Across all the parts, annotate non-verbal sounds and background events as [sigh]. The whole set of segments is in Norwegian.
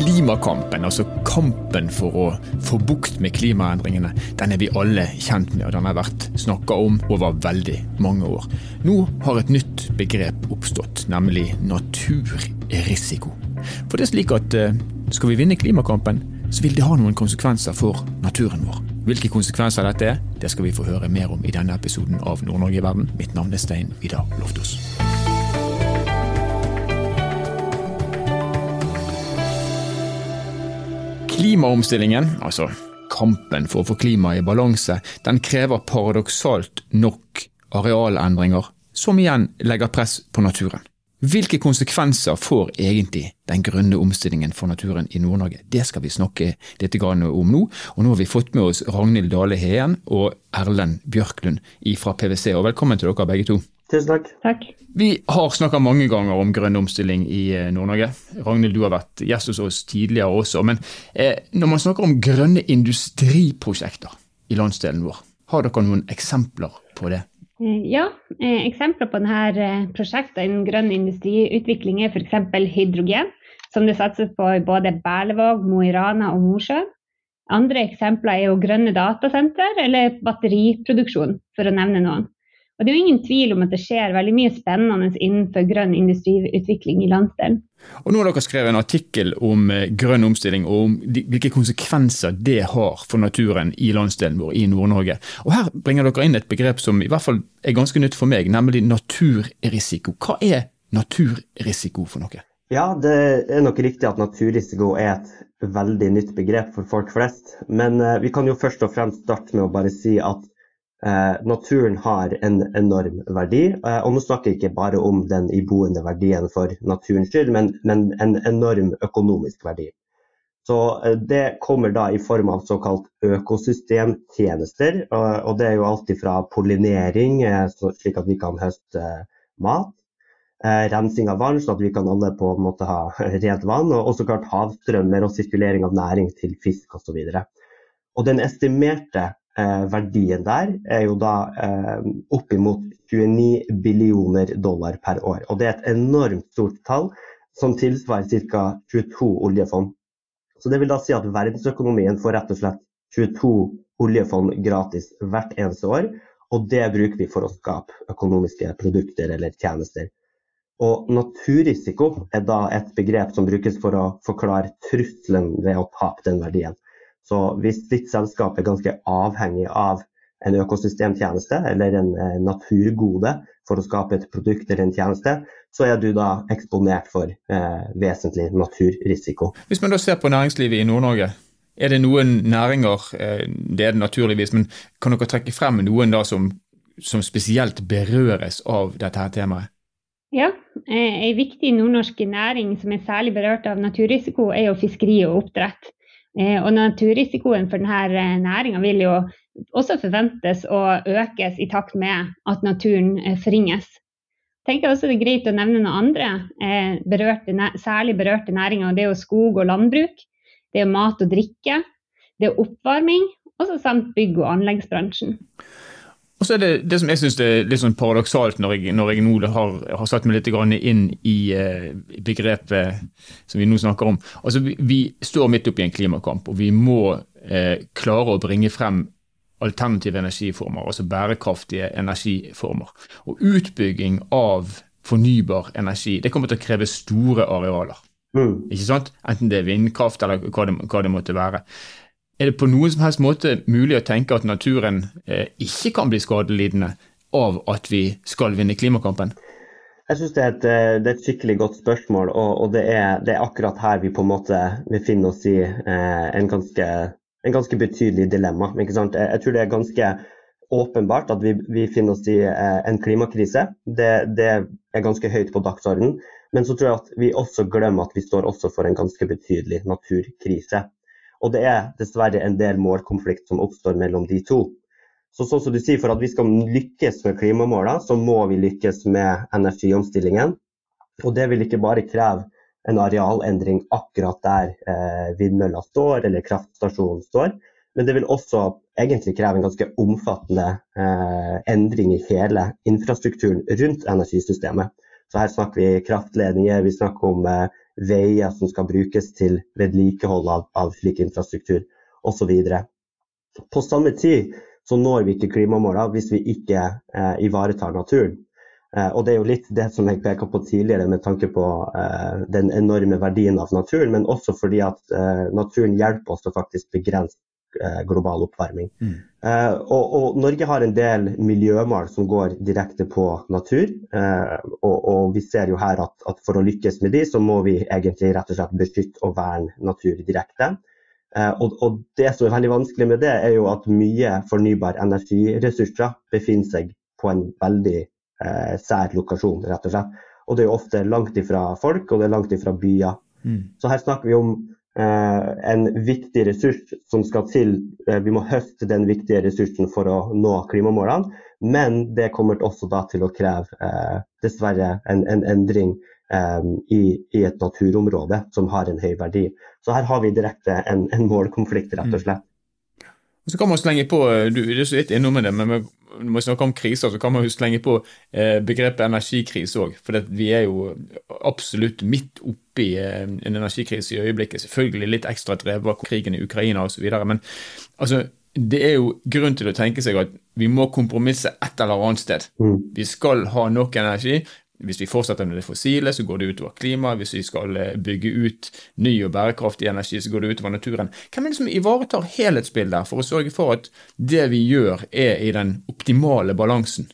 Klimakampen, altså kampen for å få bukt med klimaendringene, den er vi alle kjent med, og den har vært snakka om over veldig mange år. Nå har et nytt begrep oppstått, nemlig naturrisiko. For det er slik at eh, skal vi vinne klimakampen, så vil det ha noen konsekvenser for naturen vår. Hvilke konsekvenser dette er, det skal vi få høre mer om i denne episoden av Nord-Norge i verden. Mitt navn er Stein Vidar Loftos. Klimaomstillingen, altså kampen for å få klimaet i balanse, den krever paradoksalt nok arealendringer, som igjen legger press på naturen. Hvilke konsekvenser får egentlig den grønne omstillingen for naturen i Nord-Norge? Det skal vi snakke litt om nå. Og nå har vi fått med oss Ragnhild Dale Heen og Erlend Bjørklund fra PwC. Og velkommen til dere begge to. Tusen takk. takk. Vi har snakka mange ganger om grønn omstilling i eh, Nord-Norge. Ragnhild, du har vært gjest hos oss tidligere også. Men eh, når man snakker om grønne industriprosjekter i landsdelen vår, har dere noen eksempler på det? Eh, ja, eh, eksempler på denne prosjektet innen grønn industriutvikling er f.eks. hydrogen, som det satses på i både Berlevåg, Mo i Rana og Mosjøen. Andre eksempler er jo grønne datasenter eller batteriproduksjon, for å nevne noen. Og Det er jo ingen tvil om at det skjer veldig mye spennende innenfor grønn industriutvikling i landsdelen. Og Nå har dere skrevet en artikkel om eh, grønn omstilling og om hvilke konsekvenser det har for naturen i landsdelen vår i Nord-Norge. Og Her bringer dere inn et begrep som i hvert fall er ganske nytt for meg, nemlig naturrisiko. Hva er naturrisiko for noe? Ja, det er nok riktig at naturrisiko er et veldig nytt begrep for folk flest. Men eh, vi kan jo først og fremst starte med å bare si at Eh, naturen har en enorm verdi. Eh, og nå snakker jeg ikke bare om den iboende verdien for naturens skyld, men, men en enorm økonomisk verdi. Så eh, Det kommer da i form av såkalt økosystemtjenester. Og, og det er jo alltid fra pollinering, eh, slik at vi kan høste eh, mat. Eh, rensing av vann, sånn at vi kan alle på en måte ha [laughs] rent vann. Og også klart havstrømmer og sirkulering av næring til fisk osv. Og, og den estimerte Eh, verdien der er jo da eh, oppimot 29 billioner dollar per år. Og det er et enormt stort tall, som tilsvarer ca. 22 oljefond. Så det vil da si at verdensøkonomien får rett og slett 22 oljefond gratis hvert eneste år. Og det bruker vi for å skape økonomiske produkter eller tjenester. Og naturrisiko er da et begrep som brukes for å forklare trusselen ved å tape den verdien. Så hvis ditt selskap er ganske avhengig av en økosystemtjeneste eller en eh, naturgode for å skape et produkt eller en tjeneste, så er du da eksponert for eh, vesentlig naturrisiko. Hvis man da ser på næringslivet i Nord-Norge, er det noen næringer, eh, det er det naturligvis, men kan dere trekke frem noen da som, som spesielt berøres av dette her temaet? Ja, eh, en viktig nordnorsk næring som er særlig berørt av naturrisiko, er jo fiskeri og oppdrett. Eh, og naturrisikoen for denne eh, næringa vil jo også forventes å økes i takt med at naturen eh, forringes. Tenker også Det er greit å nevne noen andre berørte, særlig berørte næringer. Det er jo skog og landbruk, det er mat og drikke, det er oppvarming, og samt bygg- og anleggsbransjen. Og så er det det som jeg syns er litt sånn paradoksalt når jeg, når jeg nå har, har, satt meg litt inn i eh, begrepet som vi nå snakker om. Altså vi, vi står midt oppi en klimakamp, og vi må eh, klare å bringe frem alternative energiformer, altså bærekraftige energiformer. Og utbygging av fornybar energi det kommer til å kreve store arealer. Mm. Ikke sant? Enten det er vindkraft eller hva det, hva det måtte være. Er det på noen som helst måte mulig å tenke at naturen eh, ikke kan bli skadelidende av at vi skal vinne klimakampen? Jeg synes det et, eh, det er et, skikkelig godt spørsmål, og, og det, er, det, er, akkurat her vi på en måte befinner oss i eh, en, ganske, en, ganske, betydelig dilemma. Jeg, jeg, tror det er ganske åpenbart at vi, vi finner oss i eh, en klimakrise. Det, det, er ganske høyt på dagsordenen. Men så tror jeg at vi også glemmer at vi står også for en ganske betydelig naturkrise. Og det er dessverre en del målkonflikt som oppstår mellom de to. Så sånn som du sier, For at vi skal lykkes med klimamålene, så må vi lykkes med energiomstillingen. Og det vil ikke bare kreve en arealendring akkurat der eh, vindmølla står eller kraftstasjonen står, men det vil også egentlig kreve en ganske omfattende eh, endring i hele infrastrukturen rundt energisystemet. Så her snakker vi kraftledninger, vi snakker om eh, veier som skal brukes til vedlikehold av, av slik infrastruktur osv. På samme tid så når vi ikke klimamålene hvis vi ikke eh, ivaretar naturen. Eh, og Det er jo litt det som jeg peka på tidligere med tanke på eh, den enorme verdien av naturen, men også fordi at eh, naturen hjelper oss til å faktisk begrense global oppvarming. Mm. Eh, og, og, Norge har en del miljømål som går direkte på natur. Og, og, vi ser jo her at, at, for å lykkes med de, så må vi egentlig rett og slett beskytte og verne natur direkte. Eh, og, og, det som er veldig vanskelig med det, er jo at mye fornybar energiressurser befinner seg på en veldig eh, sær lokasjon, rett og slett. Og det er jo ofte langt ifra folk, og det er langt ifra byer. Mm. Så her snakker vi om eh, en viktig ressurs som skal til. Eh, vi må høste den viktige ressursen for å nå klimamålene, men det kommer også til å kreve eh, dessverre en, en endring i, i, et naturområde som har en høy verdi. Så her har vi direkte en, en målkonflikt, rett og mm. slett. Så kan man slenge på, du, du er så litt innom det, men når vi snakker om kriser, så kan man jo slenge på eh, begrepet energikrise òg. For vi er jo absolutt midt oppi eh, en energikrise i øyeblikket. Selvfølgelig litt ekstra drevet av krigen i Ukraina osv. Men altså, det er jo grunn til å tenke seg at vi må kompromisse et eller annet sted. Mm. Vi skal ha nok energi, hvis vi fortsetter med det fossile, så går det utover klimaet. Hvis vi skal eh, bygge ut ny og bærekraftig energi, så går det utover naturen. Hvem er det som ivaretar helhetsbildet for å sørge for at det vi gjør, er i den optimale balansen?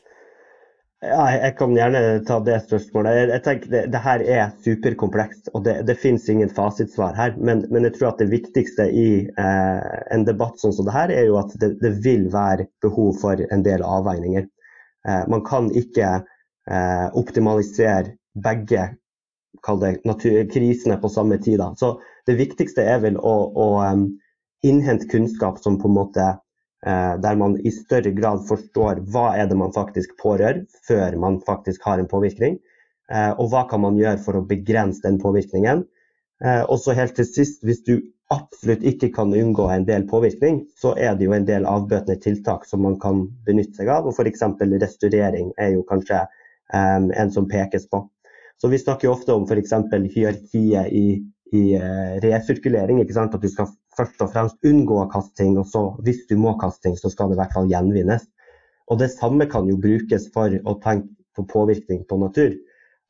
Ja, jeg kan gjerne ta det spørsmålet. Jeg tenker det, det her er superkomplekst, og det, det finnes ingen fasitsvar her. Men, men, jeg tror at det viktigste i eh, en debatt sånn som det her, er jo at det, det vil være behov for en del avveininger. Eh, man kan ikke eh, optimalisere begge det, krisene på samme tid. Da. Så det viktigste er vel å, å um, innhente kunnskap som på en måte eh, der man i større grad forstår hva er det man faktisk pårør, før man faktisk har en påvirkning. Eh, og hva kan man gjøre for å begrense den påvirkningen. Eh, og så helt til sist, hvis du absolutt ikke kan unngå en del påvirkning, så er det jo en del avbøtende tiltak som man kan benytte seg av. og F.eks. restaurering er jo kanskje um, en som pekes på. Så Vi snakker jo ofte om f.eks. hierarkiet i, i uh, resirkulering. At du skal først og fremst unngå å kaste ting, og så hvis du må kaste ting, så skal det i hvert fall gjenvinnes. Og Det samme kan jo brukes for å tenke på påvirkning på natur.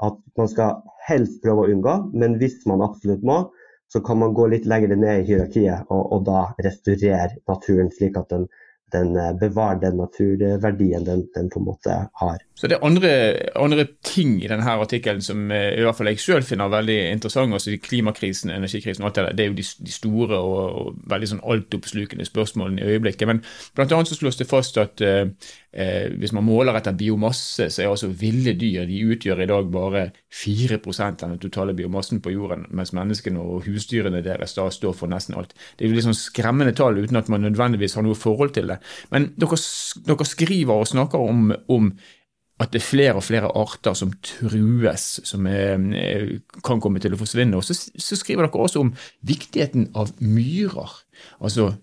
At man skal helst prøve å unngå, men hvis man absolutt må, så kan man gå litt lenger ned i hierarkiet og, og da restaurere naturen slik at den den eh, bevarer den naturverdien den, den, på en måte har. Så det er andre, andre ting i denne artikkelen som eh, i hvert fall jeg selv finner veldig interessant. altså Klimakrisen, energikrisen og alt det der. Det er jo de, de store og, og, veldig sånn altoppslukende spørsmålene i øyeblikket. Men blant annet så slås det fast at eh, eh, hvis man måler etter biomasse, så er altså ville dyr de utgjør i dag bare 4 av den totale biomassen på jorden, mens menneskene og husdyrene deres da står for nesten alt. Det er jo litt sånn skremmende tall uten at man nødvendigvis har noe forhold til det. Men dere, dere skriver og snakker om, om, at det er flere og flere arter som trues, som er, kan komme til å forsvinne. Og så, så, skriver dere også om viktigheten av myrer. Altså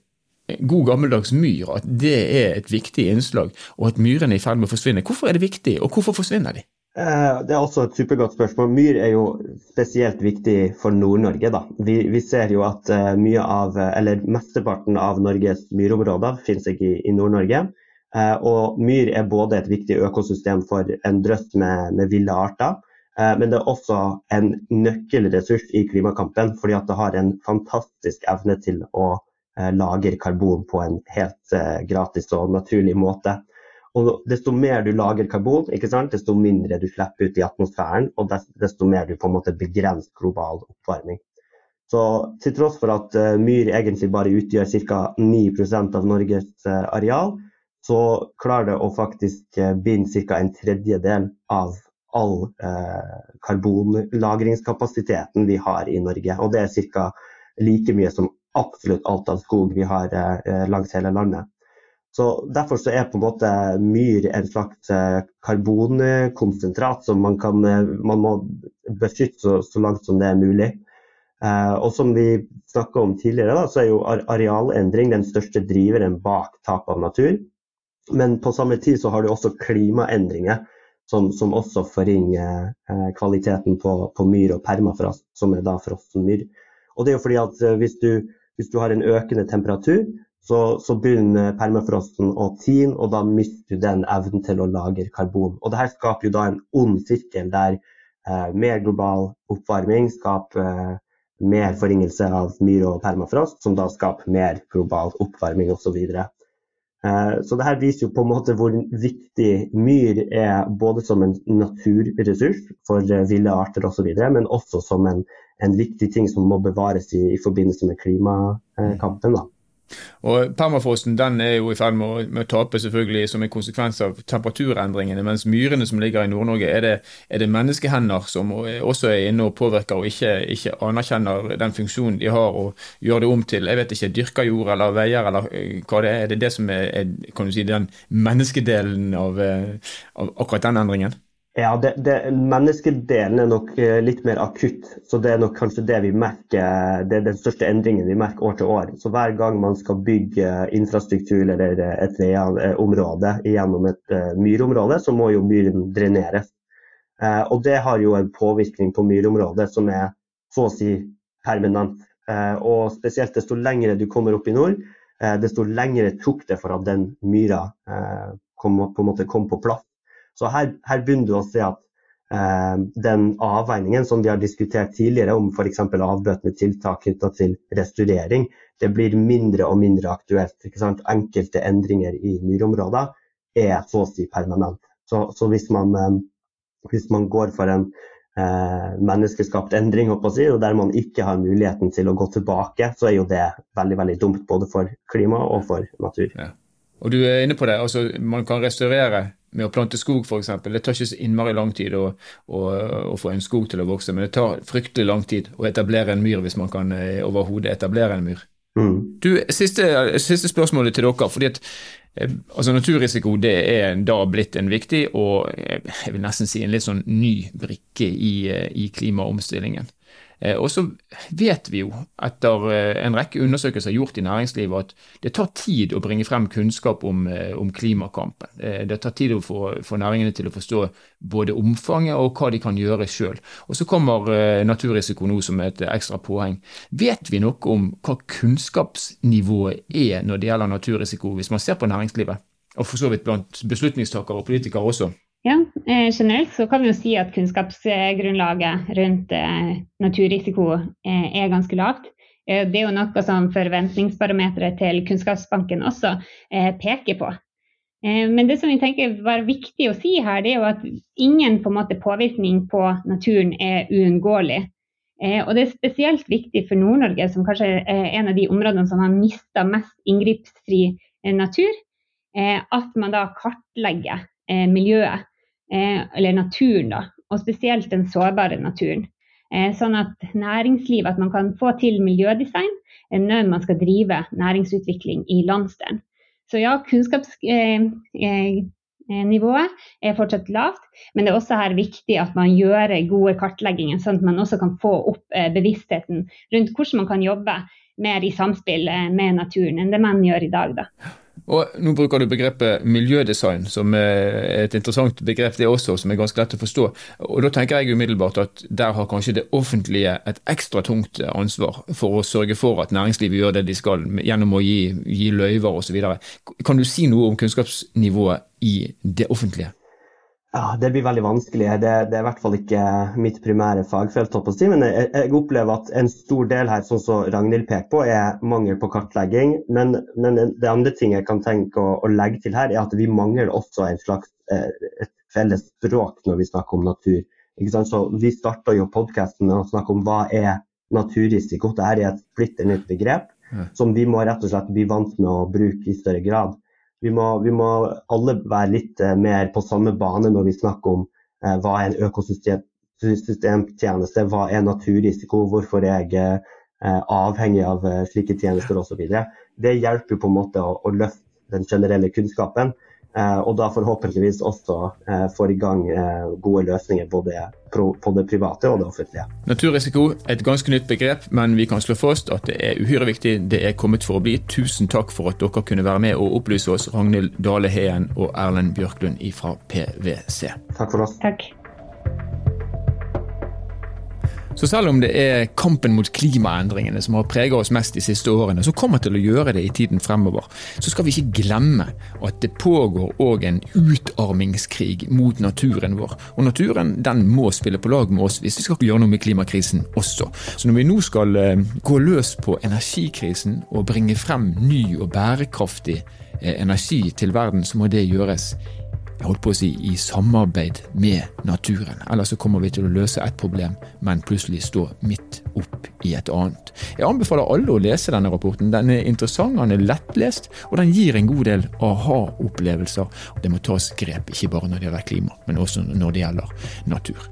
god gammeldags myr, at det er et viktig innslag, og at myrene er i ferd med å forsvinne. Hvorfor er det viktig, og hvorfor forsvinner de? Eh, det er også et supergodt spørsmål. Myr er jo spesielt viktig for Nord-Norge. Vi, vi, ser jo at mye av, eller mesteparten av Norges myrområder finnes ikke i, i Nord-Norge. Uh, og myr er både et viktig økosystem for en drøss med, med ville arter, uh, men det er også en nøkkelressurs i klimakampen, fordi det har en fantastisk evne til å lagre karbon på en helt gratis og naturlig måte. Og desto mer du lager karbon, desto mindre du slipper ut i atmosfæren, og desto mer du på en måte begrenser global oppvarming. Så til tross for at myr egentlig bare utgjør ca. 9% av Norges areal, så klarer det å faktisk uh, binde ca. en tredjedel av all karbonlagringskapasiteten vi har i Norge. Og det er ca. like mye som absolutt alt av skog vi har langs hele landet. Så Derfor så er på en måte myr en slags eh, karbonkonsentrat som man, kan, eh, man må beskytte så, så, langt som det er mulig. Eh, og som vi snakka om tidligere, da, så er jo arealendring den største driveren bak tap av natur. Men på samme tid så har du også klimaendringer som, som også forringer eh, kvaliteten på, på, myr og permafrost, som er da frossen myr. Og det er jo fordi at eh, hvis du, hvis du har en økende temperatur, så, så, begynner permafrosten å tine, og da mister du den evnen til å lagre karbon. Og Dette skaper jo da en ond sirkel der eh, mer global oppvarming skaper eh, mer forringelse av myr og permafrost, som da skaper mer global oppvarming osv. Så, Eh, så det her viser jo på en måte hvor viktig myr er både som en naturressurs for eh, ville arter osv., men også som en, en, viktig ting som må bevares i, i forbindelse med klimakampen. Da. Og Permafrosten den er jo i ferd med, med å tape selvfølgelig som en konsekvens av temperaturendringene, mens myrene som ligger i Nord-Norge, er, er, det menneskehender som også er inne og påvirker og ikke, ikke, anerkjenner den funksjonen de har og gjør det om til jeg vet ikke, dyrka jord eller veier eller eh, hva det er. Er det det som er, er kan du si, den menneskedelen av, eh, av akkurat den endringen? Ja, det, det, Menneskedelen er nok eh, litt mer akutt. så Det er nok kanskje det vi merker, det er den største endringen vi merker år til år. Så Hver gang man skal bygge infrastruktur eller et område gjennom et myrområde, så må jo myren dreneres. Og Det har jo en påvirkning på myrområdet som er så å si permanent. Og spesielt desto lengre du kommer opp i nord, desto lengre tok det for at den myra kom, på en måte kom på plass. Så her, her begynner du å se at eh, den avveiningen som vi har diskutert tidligere om f.eks. avbøtende tiltak knytta til restaurering, det blir mindre og mindre aktuelt. Enkelte endringer i myrområder er så å si permanent. Så, så hvis, man, eh, hvis, man, går for en eh, menneskeskapt endring, si, og der man ikke har muligheten til å gå tilbake, så er jo det veldig veldig dumt både for klima og for natur. Ja. Og du er inne på det, altså Man kan restaurere med å plante skog f.eks. Det tar ikke så innmari lang tid å, å, å, få en skog til å vokse, men det tar fryktelig lang tid å etablere en myr hvis man kan eh, overhodet etablere en myr. Mm. Du, siste, siste, spørsmålet til dere. fordi at eh, altså Naturrisiko det er da blitt en viktig og jeg vil nesten si en litt sånn ny brikke i, eh, i klimaomstillingen. Eh, og så vet vi jo etter eh, en rekke undersøkelser gjort i næringslivet at det tar tid å bringe frem kunnskap om, eh, om klimakampen. Det tar tid å få, få næringene til å forstå både omfanget og hva de kan gjøre sjøl. Og så kommer naturrisiko nå som et ekstra påheng. Vet vi noe om hva kunnskapsnivået er når det gjelder naturrisiko, hvis man ser på næringslivet? Og for så vidt blant beslutningstakere og politikere også? Ja, eh, Generelt så kan vi jo si at kunnskapsgrunnlaget rundt eh, naturrisiko eh, er ganske lavt. Det er jo noe som forventningsbarometeret til Kunnskapsbanken også peker på. Men det som vi tenker var viktig å si her, det er jo at ingen på en måte, påvirkning på naturen er uunngåelig. Og det er spesielt viktig for Nord-Norge, som kanskje er en av de områdene som har mista mest inngripsfri natur, at man da kartlegger miljøet eller naturen, da, og spesielt den sårbare naturen. Eh, sånn at næringslivet, at man kan få til miljødesign når man skal drive næringsutvikling i landsdelen. Så ja, kunnskapsnivået er fortsatt lavt, men det er også her viktig at man gjør gode kartlegginger, sånn at man også kan få opp eh, bevisstheten rundt hvordan man kan jobbe mer i samspill med naturen enn det man gjør i dag. Da. Og Nå bruker du begrepet miljødesign, som er et interessant begrep det også, som er ganske lett å forstå. Og Da tenker jeg umiddelbart at der har kanskje det offentlige et ekstra tungt ansvar for å sørge for at næringslivet gjør det de skal, gjennom å gi, gi løyver osv. Kan du si noe om kunnskapsnivået i det offentlige? Ja, Det blir veldig vanskelig. Det, det, er i hvert fall ikke mitt primære fagfelt. Si, men jeg, jeg, opplever at en stor del her, sånn som Ragnhild peker på, er mangel på kartlegging. Men, men det andre ting jeg kan tenke å, å, legge til her, er at vi mangler også en slags, eh, et felles språk når vi snakker om natur. Så Vi starta jo podkasten med å snakke om hva er naturrisiko. Dette er et splitter nytt begrep som vi må rett og slett bli vant med å bruke i større grad vi må, vi må, alle være litt uh, mer på samme bane når vi snakker om eh, hva er en økosystemtjeneste, hva er naturrisiko, hvorfor er jeg uh, avhengig av slike tjenester osv. Det hjelper på en måte å, å, løfte den generelle kunnskapen. Eh, og da forhåpentligvis også eh, får i gang eh, gode løsninger både på det private og det offentlige. Naturrisiko er et ganske nytt begrep, men vi kan slå fast at det er uhyre viktig. Det er kommet for å bli. Tusen takk for at dere kunne være med og opplyse oss, Ragnhild Dale Heen og Erlend Bjørklund fra PwC. Takk for oss. Takk. Så selv om det er kampen mot klimaendringene som har preget oss mest de siste årene, som kommer til å gjøre det i tiden fremover, så skal vi ikke glemme at det pågår òg en utarmingskrig mot naturen vår. Og naturen den må spille på lag med oss hvis vi skal gjøre noe med klimakrisen også. Så når vi nå skal eh, gå løs på energikrisen og bringe frem ny og bærekraftig eh, energi til verden, så må det gjøres jeg holdt på å si, i samarbeid med naturen. Ellers så kommer vi til å løse ett problem, men plutselig stå midt opp i et annet. Jeg anbefaler alle å lese denne rapporten. Den er interessant, den er lettlest, og den gir en god del aha-opplevelser. Det må tas grep, ikke bare når det gjelder klima, men også når det gjelder natur.